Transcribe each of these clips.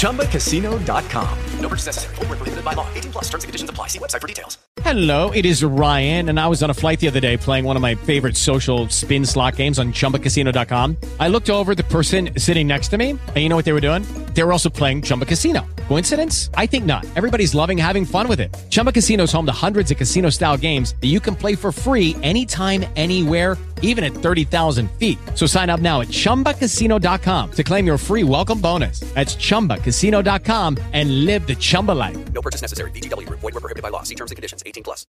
ChumbaCasino.com. No purchase necessary. Full prohibited by law. 18 plus terms and conditions apply. See website for details. Hello, it is Ryan, and I was on a flight the other day playing one of my favorite social spin slot games on ChumbaCasino.com. I looked over the person sitting next to me, and you know what they were doing? They were also playing Chumba Casino. Coincidence? I think not. Everybody's loving having fun with it. Chumba Casino is home to hundreds of casino style games that you can play for free anytime, anywhere, even at 30,000 feet. So sign up now at chumbacasino.com to claim your free welcome bonus. That's chumbacasino.com and live the Chumba life. No purchase necessary. VGW, void, were prohibited by law. See terms and conditions 18 plus.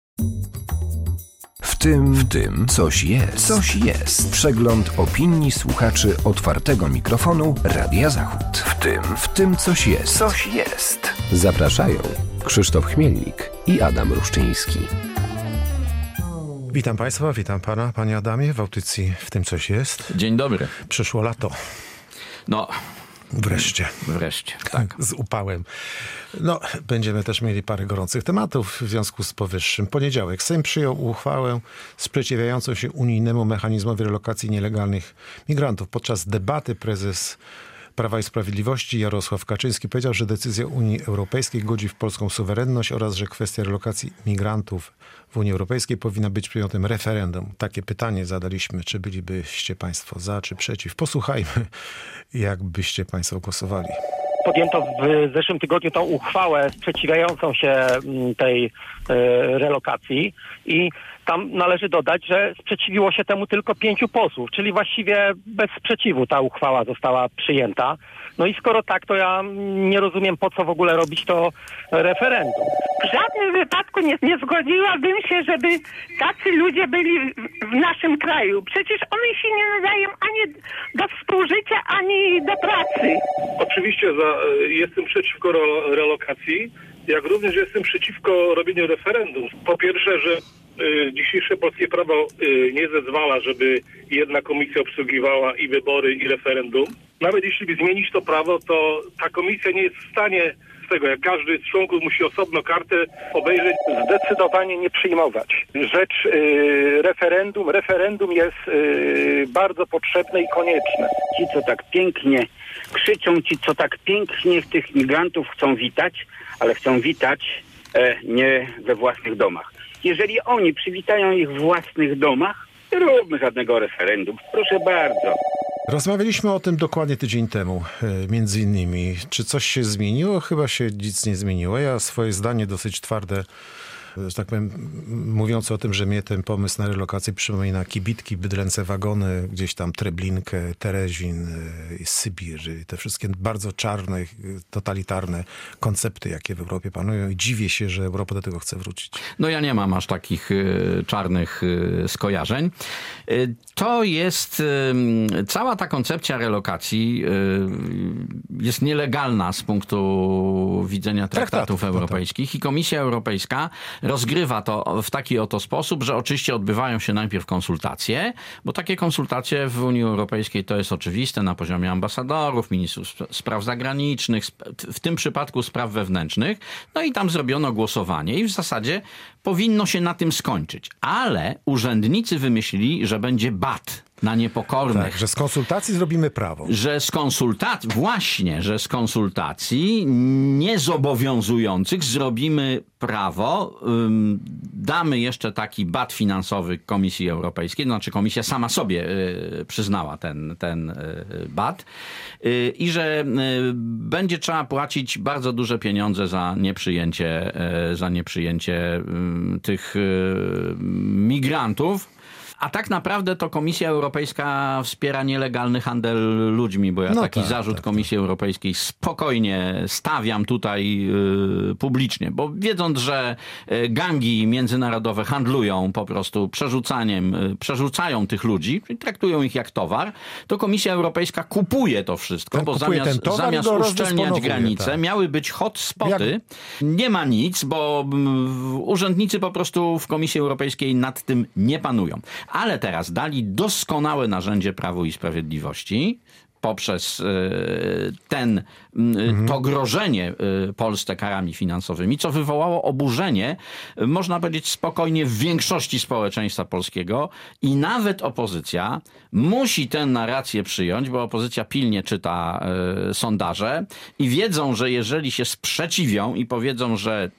W tym, w tym coś jest. Coś jest. Przegląd opinii słuchaczy otwartego mikrofonu Radia Zachód. W tym, w tym coś jest. Coś jest. Zapraszają Krzysztof Chmielnik i Adam Ruszczyński. Witam Państwa, witam Pana, Panie Adamie, w audycji W tym coś jest. Dzień dobry. Przyszło lato. No, Wreszcie. Wreszcie, tak. Z upałem. No, będziemy też mieli parę gorących tematów w związku z powyższym. Poniedziałek Sejm przyjął uchwałę sprzeciwiającą się unijnemu mechanizmowi relokacji nielegalnych migrantów. Podczas debaty prezes Prawa i Sprawiedliwości Jarosław Kaczyński powiedział, że decyzja Unii Europejskiej godzi w polską suwerenność oraz że kwestia relokacji migrantów w Unii Europejskiej powinna być przedmiotem referendum. Takie pytanie zadaliśmy, czy bylibyście Państwo za, czy przeciw. Posłuchajmy, jak byście Państwo głosowali. Podjęto w zeszłym tygodniu tą uchwałę sprzeciwiającą się mm, tej e, relokacji i tam należy dodać, że sprzeciwiło się temu tylko pięciu posłów, czyli właściwie bez sprzeciwu ta uchwała została przyjęta. No i skoro tak, to ja nie rozumiem, po co w ogóle robić to referendum. W żadnym wypadku nie, nie zgodziłabym się, żeby tacy ludzie byli w naszym kraju. Przecież oni się nie nadają ani do współżycia, ani do pracy. Oczywiście za, jestem przeciwko relokacji, jak również jestem przeciwko robieniu referendum. Po pierwsze, że y, dzisiejsze polskie prawo y, nie zezwala, żeby jedna komisja obsługiwała i wybory, i referendum. Nawet jeśli by zmienić to prawo, to ta komisja nie jest w stanie z tego, jak każdy z członków musi osobno kartę obejrzeć. Zdecydowanie nie przyjmować. Rzecz y, referendum. Referendum jest y, bardzo potrzebne i konieczne. Ci, co tak pięknie krzyczą, ci, co tak pięknie tych migrantów chcą witać, ale chcą witać e, nie we własnych domach. Jeżeli oni przywitają ich w własnych domach, nie róbmy żadnego referendum. Proszę bardzo. Rozmawialiśmy o tym dokładnie tydzień temu, e, między innymi. Czy coś się zmieniło? Chyba się nic nie zmieniło. Ja swoje zdanie dosyć twarde że tak powiem, mówiąc o tym, że mnie ten pomysł na relokację przypomina kibitki, bydlęce wagony, gdzieś tam Treblinkę, Terezin, y, Sybir, te wszystkie bardzo czarne, totalitarne koncepty, jakie w Europie panują i dziwię się, że Europa do tego chce wrócić. No ja nie mam aż takich czarnych skojarzeń. To jest, cała ta koncepcja relokacji jest nielegalna z punktu widzenia traktatów, europejskich no tak. i Komisja Europejska rozgrywa to w taki oto sposób, że oczywiście odbywają się najpierw konsultacje, bo takie konsultacje w Unii Europejskiej to jest oczywiste na poziomie ambasadorów, ministrów spraw zagranicznych, w tym przypadku spraw wewnętrznych. No i tam zrobiono głosowanie i w zasadzie powinno się na tym skończyć. Ale urzędnicy wymyślili, że będzie bat na niepokornych. Tak, że z konsultacji zrobimy prawo. Że z konsultacji, właśnie, że z konsultacji niezobowiązujących zrobimy prawo. Damy jeszcze taki bat finansowy Komisji Europejskiej, to znaczy komisja sama sobie y, przyznała ten, ten y, bat y, i że będzie trzeba płacić bardzo duże pieniądze za nieprzyjęcie, za nieprzyjęcie tych migrantów A tak naprawdę to Komisja Europejska wspiera nielegalny handel ludźmi, bo ja No taki tak, zarzut tak, Komisji Europejskiej spokojnie stawiam tutaj y, publicznie, bo wiedząc, że y, gangi międzynarodowe handlują po prostu przerzucaniem, y, przerzucają tych ludzi, traktują ich jak towar, to Komisja Europejska kupuje to wszystko, Ten bo zamiast, zamiast uszczelniać granice, tak. miały być hotspoty. Nie ma nic, bo mm, urzędnicy po prostu w Komisji Europejskiej nad tym nie panują. Ale teraz dali doskonałe narzędzie Prawu i Sprawiedliwości poprzez e, ten, to grożenie e, Polsce karami finansowymi, co wywołało oburzenie, można powiedzieć spokojnie, w większości społeczeństwa polskiego. I nawet opozycja musi tę narrację przyjąć, bo opozycja pilnie czyta e, sondaże i wiedzą, że jeżeli się sprzeciwią i powiedzą, że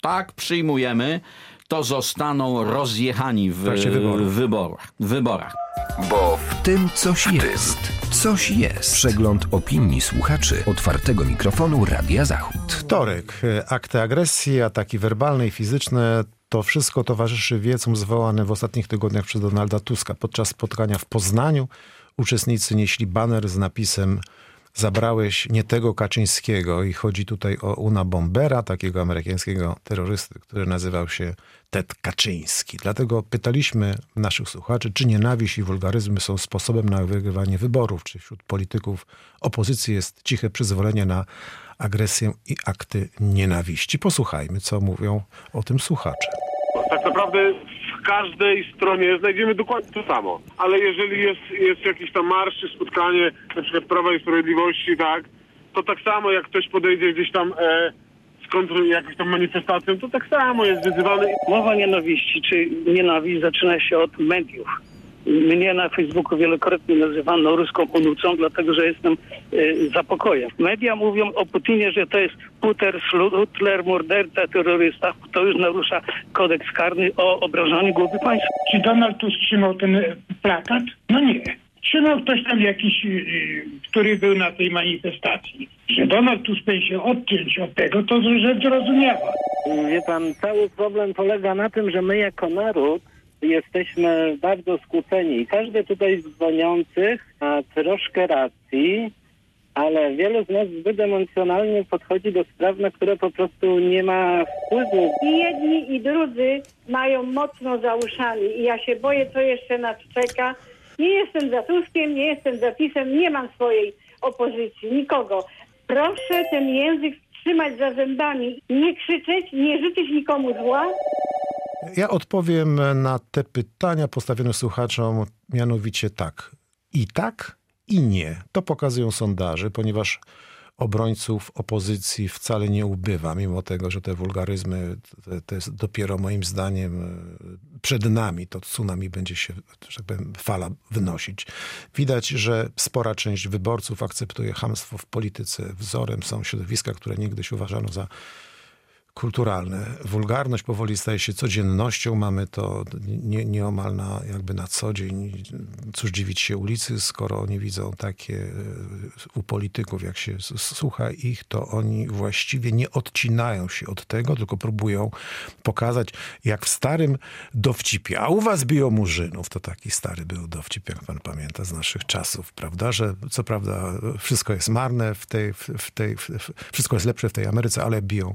tak przyjmujemy, to zostaną rozjechani w, w wyborach. W wyborach. Bo w tym coś jest. Coś jest. Przegląd opinii słuchaczy otwartego mikrofonu Radia Zachód. Wtorek. Akty agresji, ataki werbalne i fizyczne. To wszystko towarzyszy wiecom zwołanym w ostatnich tygodniach przez Donalda Tuska. Podczas spotkania w Poznaniu uczestnicy nieśli baner z napisem Zabrałeś nie tego Kaczyńskiego i chodzi tutaj o Una Bombera, takiego amerykańskiego terrorysty, który nazywał się Ted Kaczyński. Dlatego pytaliśmy naszych słuchaczy, czy nienawiść i wulgaryzmy są sposobem na wygrywanie wyborów, czy wśród polityków opozycji jest ciche przyzwolenie na agresję i akty nienawiści. Posłuchajmy, co mówią o tym słuchacze. Tak naprawdę każdej stronie znajdziemy dokładnie to samo. Ale jeżeli jest, jest jakiś tam marsz czy spotkanie, na przykład Prawa i Sprawiedliwości, tak, to tak samo jak ktoś podejdzie gdzieś tam e, kontrą jakąś tam manifestacją, to tak samo jest wyzywany. Mowa nienawiści czy nienawiść zaczyna się od mediów. Mnie na Facebooku wielokrotnie nazywano ruską onucą, dlatego że jestem e, za pokojem. Media mówią o Putinie, że to jest Puter, Hitler, morderca, terrorysta. To już narusza kodeks karny o obrażaniu głowy państwa. Czy Donald Tusk trzymał ten e, plakat? No nie. Trzymał ktoś tam jakiś, y, który był na tej manifestacji. Że Donald Tusk będzie się odciąć od tego, to rzecz zrozumiała. Wie pan, cały problem polega na tym, że my jako naród jesteśmy bardzo skłóceni. Każdy tutaj z dzwoniących ma troszkę racji, ale wielu z nas zbyt emocjonalnie podchodzi do spraw, na które po prostu nie ma wpływu. I jedni i drudzy mają mocno za uszami i ja się boję, co jeszcze nas czeka. Nie jestem za Tuskiem, nie jestem za PiSem, nie mam swojej opozycji, nikogo. Proszę ten język trzymać za zębami, nie krzyczeć, nie życzyć nikomu zła. Ja odpowiem na te pytania postawione słuchaczom mianowicie tak. I tak, i nie. To pokazują sondaże, ponieważ obrońców opozycji wcale nie ubywa, mimo tego, że te wulgaryzmy to, jest dopiero moim zdaniem e, przed nami. To tsunami będzie się, że tak powiem, fala wynosić. Widać, że spora część wyborców akceptuje hamstwo w polityce. Wzorem są środowiska, które niegdyś uważano za kulturalne. Wulgarność powoli staje się codziennością. Mamy to nie, nieomal na, jakby na co dzień. Cóż dziwić się ulicy, skoro oni widzą takie e, u polityków, jak się słucha ich, to oni właściwie nie odcinają się od tego, tylko próbują pokazać, jak w starym dowcipie. A u was biją murzynów. To taki stary był dowcip, jak pan pamięta, z naszych czasów, prawda? Że co prawda wszystko jest marne w tej, w, tej w, wszystko jest lepsze w tej Ameryce, ale biją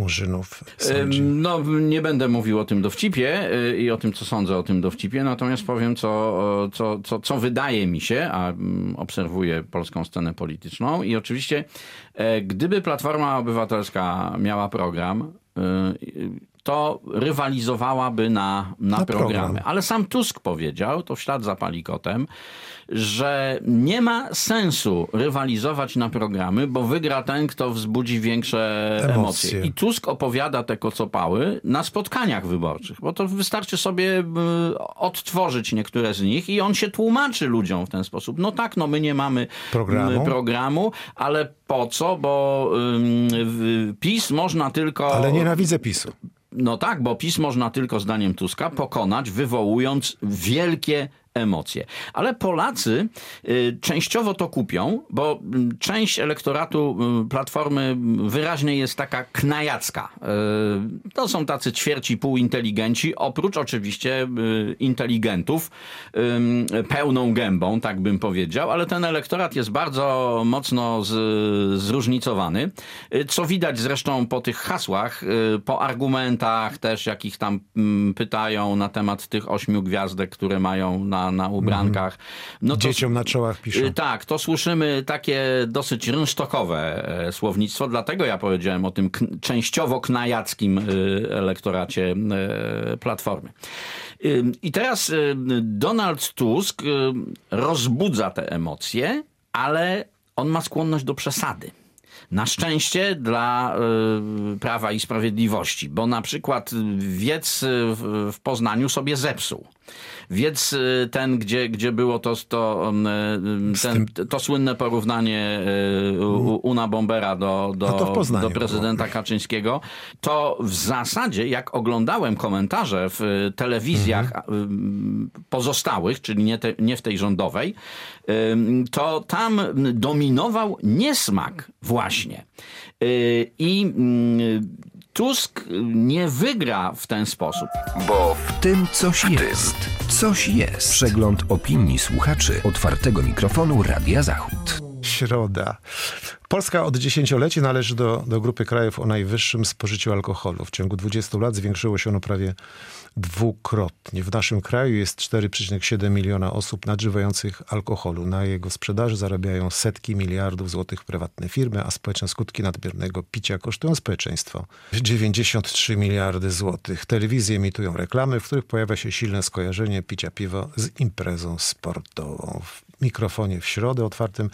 murzynów. sądzi. No, nie będę mówił o tym dowcipie y, i o tym, co sądzę o tym dowcipie, natomiast powiem, co, co, co, co wydaje mi się, a obserwuję polską scenę polityczną i oczywiście, e, gdyby Platforma Obywatelska miała program, y, to rywalizowałaby na, na, Na programy. program. Ale sam Tusk powiedział, to w ślad za Palikotem, że nie ma sensu rywalizować na programy, bo wygra ten, kto wzbudzi większe emocje. Emocje. I Tusk opowiada te kocopały na spotkaniach wyborczych, bo to wystarczy sobie odtworzyć niektóre z nich i on się tłumaczy ludziom w ten sposób. No tak, no my nie mamy Programu. programu ale po co? Bo ym, PiS można tylko... Ale nienawidzę PiSu. No tak, bo PiS można tylko zdaniem Tuska pokonać, wywołując wielkie emocje. Ale Polacy y, częściowo to kupią, bo mm, część elektoratu y, Platformy wyraźnie jest taka knajacka. Y, To są tacy ćwierci półinteligenci, oprócz oczywiście inteligentów pełną gębą, tak bym powiedział, ale ten elektorat jest bardzo mocno z, zróżnicowany, co widać zresztą po tych hasłach, po argumentach też, jakich tam mm, pytają na temat tych ośmiu gwiazdek, które mają na, na ubrankach. No to- Dzieciom na czołach piszą. Y, Tak, to słyszymy takie dosyć rynsztokowe e, słownictwo, dlatego ja powiedziałem o tym częściowo knajackim y, elektoracie e, Platformy. Y, I teraz Donald Tusk rozbudza te emocje, ale on ma skłonność do przesady. Na szczęście dla y, Prawa i Sprawiedliwości, bo na przykład wiec w, w Poznaniu sobie zepsuł. Wiec y, ten, gdzie, gdzie było to, to, y, ten, to słynne porównanie y, Una Bombera do, do, Poznaniu do prezydenta Kaczyńskiego, to w zasadzie jak oglądałem komentarze w telewizjach Mhm. pozostałych, czyli nie, te, nie w tej rządowej, to tam dominował niesmak właśnie. I y, Tusk nie wygra w ten sposób. Bo w tym coś jest. Coś jest. Przegląd opinii słuchaczy otwartego mikrofonu Radia Zachód. Środa. Polska od dziesięcioleci należy do, do grupy krajów o najwyższym spożyciu alkoholu. W ciągu 20 lat zwiększyło się ono prawie dwukrotnie. W naszym kraju jest 4,7 miliona osób nadużywających alkoholu. Na jego sprzedaży zarabiają setki miliardów złotych prywatne firmy, a społeczne skutki nadmiernego picia kosztują społeczeństwo 93 miliardy złotych. Telewizje emitują reklamy, w których pojawia się silne skojarzenie picia piwa z imprezą sportową. Mikrofonie w środę otwartym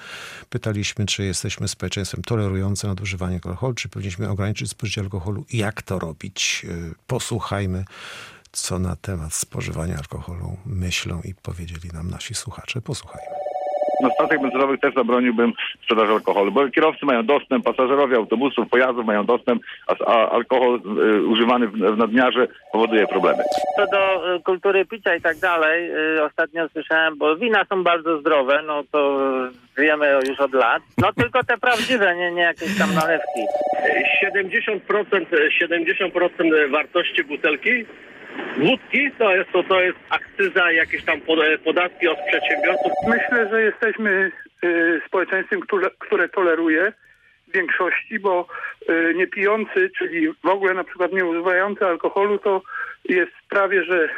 pytaliśmy, czy jesteśmy społeczeństwem tolerującym nadużywanie alkoholu, czy powinniśmy ograniczyć spożycie alkoholu i jak to robić. Yy, Posłuchajmy, co na temat spożywania alkoholu myślą i powiedzieli nam nasi słuchacze. Posłuchajmy. Na stacjach benzynowych też zabroniłbym sprzedaży alkoholu, bo kierowcy mają dostęp, pasażerowie autobusów, pojazdów mają dostęp, a, a alkohol y, używany w, w nadmiarze powoduje problemy. Co do y, kultury picia i tak dalej, y, ostatnio słyszałem, bo wina są bardzo zdrowe, no to wiemy już od lat. No tylko te prawdziwe, nie, nie jakieś tam nalewki. 70%, 70% wartości butelki wódki to jest, to, to jest akcyza, jakieś tam pod- podatki od przedsiębiorców. Myślę, że jesteśmy y, społeczeństwem, które, które toleruje w większości, bo y, niepijący, czyli w ogóle na przykład nie używający alkoholu, to jest prawie, że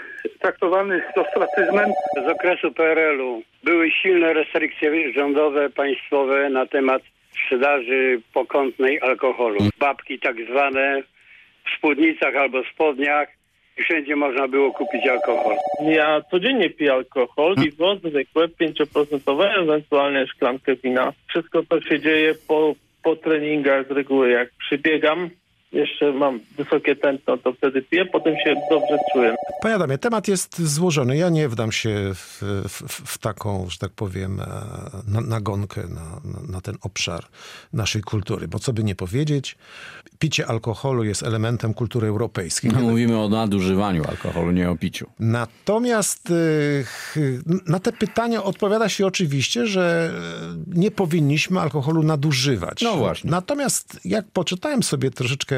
traktowany z ostracyzmem. Z okresu PRL-u były silne restrykcje rządowe, państwowe na temat sprzedaży pokątnej alkoholu. Babki tak zwane w spódnicach albo spodniach i wszędzie można było kupić alkohol. Ja codziennie piję alkohol, piwo zwykłe, 5% ewentualnie szklankę wina. Wszystko to się dzieje po, po treningach z reguły. Jak przybiegam, jeszcze mam wysokie tętno, to wtedy piję, potem się dobrze czuję. Panie Adamie, temat jest złożony. Ja nie wdam się w, w, w taką, że tak powiem, e, na, nagonkę na, na, na ten obszar naszej kultury, bo co by nie powiedzieć, picie alkoholu jest elementem kultury europejskiej. No, mówimy o nadużywaniu alkoholu, nie o piciu. Natomiast ch- na te pytania odpowiada się oczywiście, że y, nie powinniśmy alkoholu nadużywać. No właśnie. Natomiast jak poczytałem sobie troszeczkę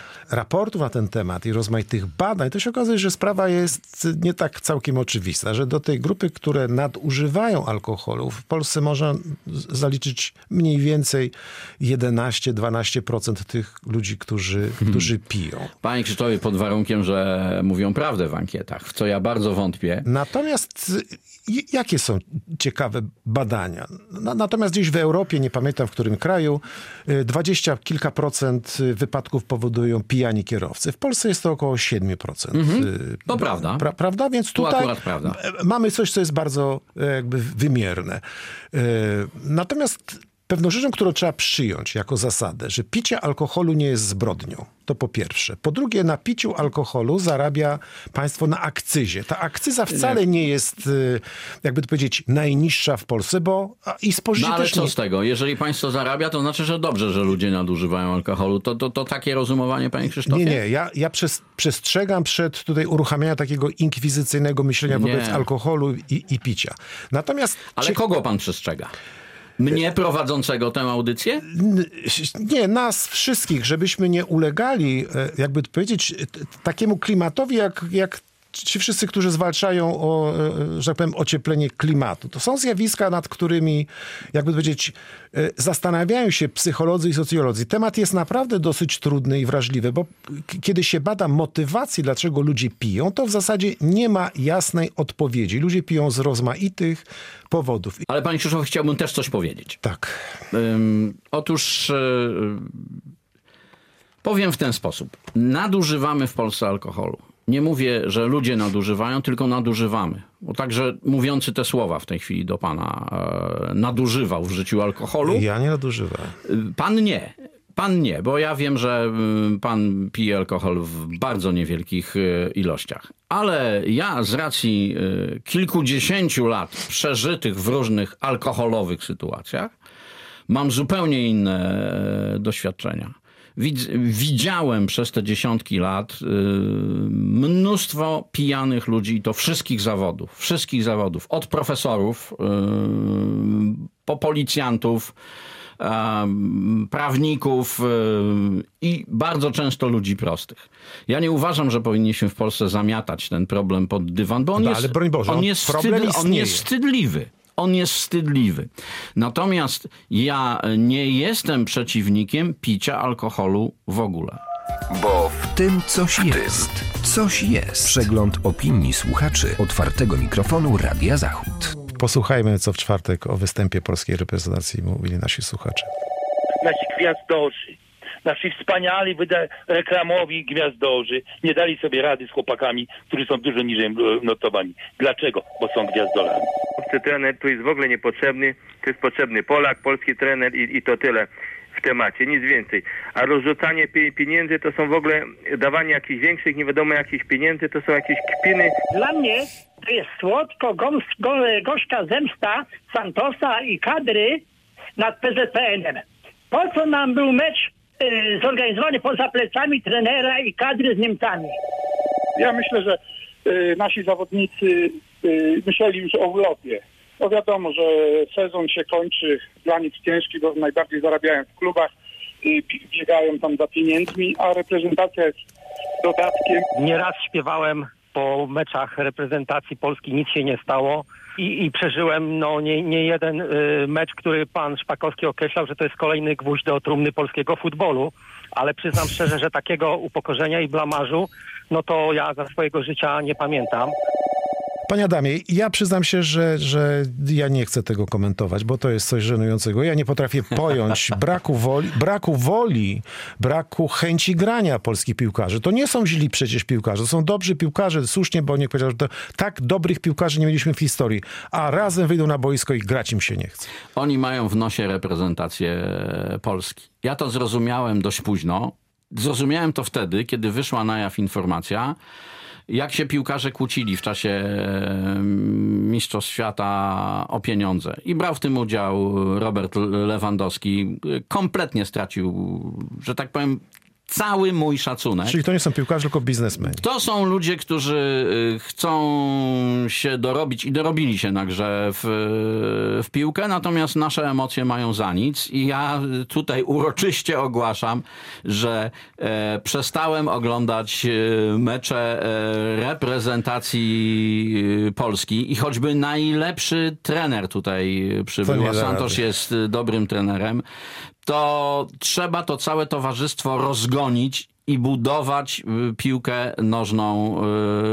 raportów na ten temat i rozmaitych badań, to się okazuje, że sprawa jest nie tak całkiem oczywista, że do tej grupy, które nadużywają alkoholu, w Polsce można zaliczyć mniej więcej 11-12% tych ludzi, którzy, którzy piją. Panie Krzysztofie, pod warunkiem, że mówią prawdę w ankietach, w co ja bardzo wątpię. Natomiast y, jakie są ciekawe badania? Na- Natomiast gdzieś w Europie, nie pamiętam w którym kraju, y, 20 kilka procent y, wypadków powodują pijani kierowcy. W Polsce jest to około 7%. y, To prawda. Pra, prawda? Więc Tu tutaj prawda. e, mamy coś, co jest bardzo e, jakby wymierne. E, Natomiast pewną rzeczą, którą trzeba przyjąć jako zasadę, że picie alkoholu nie jest zbrodnią. To po pierwsze. Po drugie, na piciu alkoholu zarabia państwo na akcyzie. Ta akcyza wcale nie jest, y, jakby to powiedzieć, najniższa w Polsce, bo i spożycie No ale co nie... z tego? Jeżeli państwo zarabia, to znaczy, że dobrze, że ludzie nadużywają alkoholu. To, to, to takie rozumowanie, panie Krzysztofie? Nie, nie, ja, ja przez, przestrzegam przed tutaj uruchamiania takiego inkwizycyjnego myślenia Nie. wobec alkoholu i, i picia. Natomiast... Ale kogo pan przestrzega? Mnie prowadzącego tę audycję? Nie, nas wszystkich, żebyśmy nie ulegali, e, jakby powiedzieć, takiemu klimatowi, jak, jak ci wszyscy, którzy zwalczają o, e, że tak powiem, ocieplenie klimatu. To są zjawiska, nad którymi, jakby powiedzieć, e, zastanawiają się psycholodzy i socjolodzy. Temat jest naprawdę dosyć trudny i wrażliwy, bo kiedy się bada motywację, dlaczego ludzie piją, to w zasadzie nie ma jasnej odpowiedzi. Ludzie piją z rozmaitych powodów. Ale panie Krzysztof, chciałbym też coś powiedzieć. Tak. Otóż powiem w ten sposób. Nadużywamy w Polsce alkoholu. Nie mówię, że ludzie nadużywają, tylko nadużywamy. Bo także mówiący te słowa w tej chwili do pana e, nadużywał w życiu alkoholu. Ja nie nadużywałem. Y, Pan nie. Pan nie, bo ja wiem, że y, pan pije alkohol w bardzo niewielkich y, ilościach. Ale ja z racji kilkudziesięciu lat przeżytych w różnych alkoholowych sytuacjach mam zupełnie inne e, doświadczenia. Widz- Widziałem przez te dziesiątki lat y, mnóstwo pijanych ludzi, i to wszystkich zawodów, wszystkich zawodów, od profesorów y, po policjantów, prawników y, i bardzo często ludzi prostych. Ja nie uważam, że powinniśmy w Polsce zamiatać ten problem pod dywan, bo on No, jest, broń Boże, on on- jest, problem wstydli- on jest wstydliwy. On jest wstydliwy. Natomiast ja nie jestem przeciwnikiem picia alkoholu w ogóle. Bo w tym coś jest. Coś jest. Przegląd opinii słuchaczy otwartego mikrofonu Radia Zachód. Posłuchajmy, co w czwartek o występie polskiej reprezentacji mówili nasi słuchacze. nasi gwiazdorzy, nasi wspaniali wyda- reklamowi gwiazdorzy nie dali sobie rady z chłopakami, którzy są dużo niżej e, notowani. Dlaczego? Bo są gwiazdorami. Polski trener tu jest w ogóle niepotrzebny. To jest potrzebny Polak, polski trener i, i to tyle w temacie, nic więcej. A rozrzucanie pie- pieniędzy to są w ogóle dawanie jakichś większych, nie wiadomo jakich pieniędzy, to są jakieś kpiny. Dla mnie to jest słodko gąs, go, gorzka zemsta Santosa i kadry nad PZPN-em. Po co nam był mecz zorganizowany poza plecami trenera i kadry z Niemcami? Ja myślę, że y, nasi zawodnicy y, myśleli już o urlopie. No wiadomo, że sezon się kończy dla nich ciężki, bo najbardziej zarabiają w klubach, y, pi- biegają tam za pieniędzmi, a reprezentacja jest dodatkiem. Nieraz śpiewałem po meczach reprezentacji Polski, nic się nie stało i, i przeżyłem no, nie, nie jeden y, mecz, który pan Szpakowski określał, że to jest kolejny gwóźdź do trumny polskiego futbolu, ale przyznam szczerze, że takiego upokorzenia i blamażu, no to ja za swojego życia nie pamiętam. Panie Adamie, ja przyznam się, że, że ja nie chcę tego komentować, bo to jest coś żenującego. Ja nie potrafię pojąć braku woli, braku woli, braku chęci grania polskich piłkarzy. To nie są źli przecież piłkarze, to są dobrzy piłkarze, słusznie, bo nie powiedział, że to, tak dobrych piłkarzy nie mieliśmy w historii, a razem wyjdą na boisko i grać im się nie chce. Oni mają w nosie reprezentację Polski. Ja to zrozumiałem dość późno. Zrozumiałem to wtedy, kiedy wyszła na jaw informacja, jak się piłkarze kłócili w czasie Mistrzostw Świata o pieniądze. I brał w tym udział Robert Lewandowski. Kompletnie stracił, że tak powiem, cały mój szacunek. Czyli to nie są piłkarze, tylko biznesmeni. To są ludzie, którzy y, chcą się dorobić i dorobili się na grze w, w piłkę, natomiast nasze emocje mają za nic i ja tutaj uroczyście ogłaszam, że e, przestałem oglądać e, mecze e, reprezentacji e, Polski i choćby najlepszy trener tutaj przybył, a da Santos rady. jest dobrym trenerem, to trzeba to całe towarzystwo rozgonić i budować y, piłkę nożną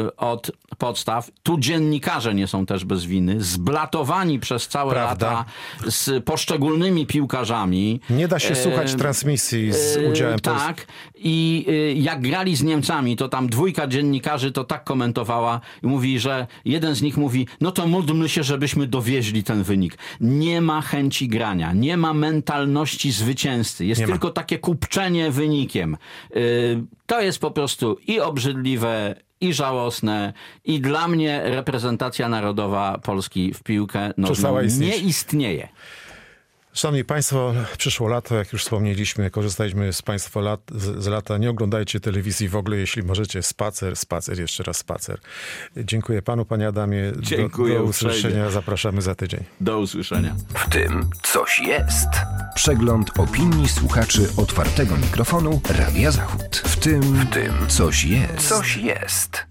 y, od podstaw. Tu dziennikarze nie są też bez winy, zblatowani przez całe Prawda. lata z poszczególnymi piłkarzami. Nie da się E, słuchać transmisji z udziałem. Tak. I y, jak grali z Niemcami, to tam dwójka dziennikarzy to tak komentowała i mówi, że jeden z nich mówi, no to módlmy się, żebyśmy dowieźli ten wynik. Nie ma chęci grania, nie ma mentalności zwycięzcy. Jest Nie ma. tylko takie kupczenie wynikiem. Y, To jest po prostu i obrzydliwe, i żałosne. I dla mnie reprezentacja narodowa Polski w piłkę nożną nie istnieje. Szanowni Państwo, przyszło lato, jak już wspomnieliśmy, korzystaliśmy z Państwa lat, z, z lata. Nie oglądajcie telewizji w ogóle, jeśli możecie. Spacer, spacer, jeszcze raz spacer. Dziękuję Panu, Panie Adamie. Do- Dziękuję Do, uprzejmie. usłyszenia, zapraszamy za tydzień. Do usłyszenia. W tym coś jest. Przegląd opinii słuchaczy otwartego mikrofonu Radia Zachód. W tym, w tym coś jest. Coś jest.